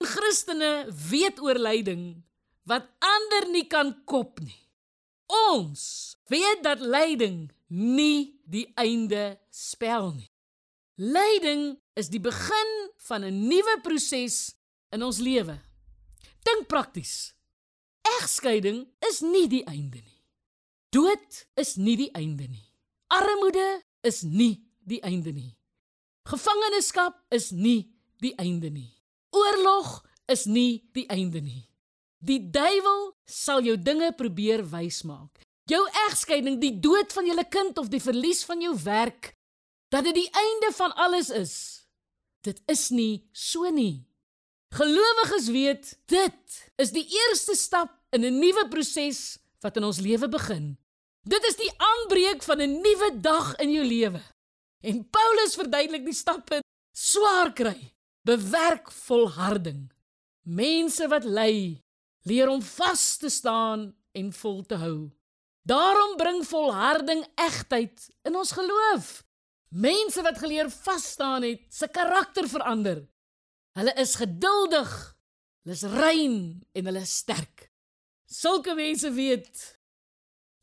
Christene weet oor lyding wat ander nie kan kop nie. Ons weet dat lyding nie die einde spel nie. Lyding is die begin van 'n nuwe proses in ons lewe. Dink prakties. Egskeiding is nie die einde nie. Dood is nie die einde nie. Armoede is nie die einde nie. Gevangenskap is nie die einde nie. Oorlog is nie die einde nie. Die duiwel sal jou dinge probeer wysmaak. Jou egskeiding, die dood van jou kind of die verlies van jou werk, dat dit die einde van alles is. Dit is nie so nie. Gelowiges weet, dit is die eerste stap in 'n nuwe proses wat in ons lewe begin. Dit is die aanbreek van 'n nuwe dag in jou lewe. En Paulus verduidelik die stappe: swaar kry, bewerk volharding. Mense wat ly, leer om vas te staan en vol te hou. Daarom bring volharding egtheid in ons geloof. Mense wat geleer vas staan het, se karakter verander. Hulle is geduldig, hulle is rein en hulle is sterk. Sulke mense weet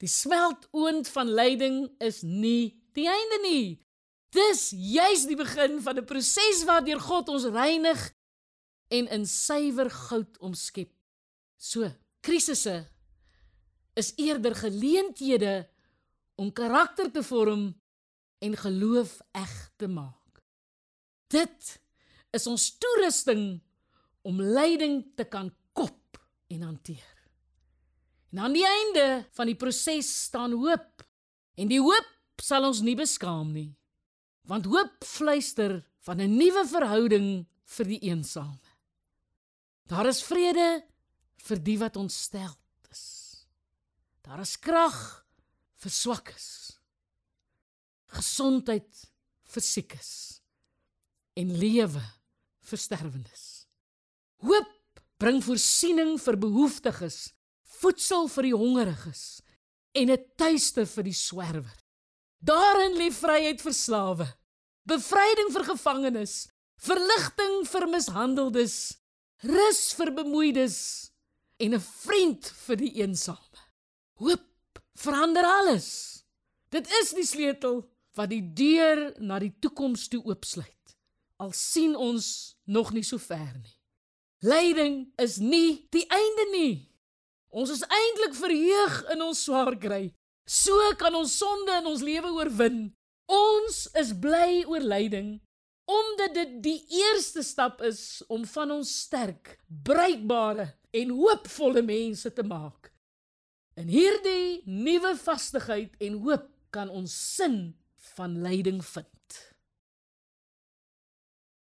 die smeltoond van lyding is nie die einde nie. Dis juis die begin van 'n proses waardeur God ons reinig en in suiwer goud omskep. So, krisisse is eerder geleenthede om karakter te vorm en geloof eg te maak. Dit is ons toerusting om lyding te kan kop en hanteer. En aan die einde van die proses staan hoop. En die hoop sal ons nie beskaam nie. Want hoop fluister van 'n nuwe verhouding vir die eensame. Daar is vrede vir die wat ontstel is. Daar is krag vir swakkes. Gesondheid vir siekes en lewe vir sterwendes. Hoop bring voorsiening vir behoeftiges, voedsel vir die hongeriges en 'n tuiste vir die swerwer. Daarin lê vryheid vir slawe, bevryding vir gevangenes, verligting vir mishandeldes, rus vir bemoeides en 'n vriend vir die eensame. Hoop verander alles. Dit is die sleutel wat die deur na die toekoms toe oopsluit. Al sien ons nog nie so ver nie. Lyding is nie die einde nie. Ons is eintlik verheug in ons swaar kry. So kan ons sonde in ons lewe oorwin. Ons is bly oor lyding omdat dit die eerste stap is om van ons sterk, bruikbare en hoopvolle mense te maak. In hierdie nuwe vastigheid en hoop kan ons sin van lyding vind.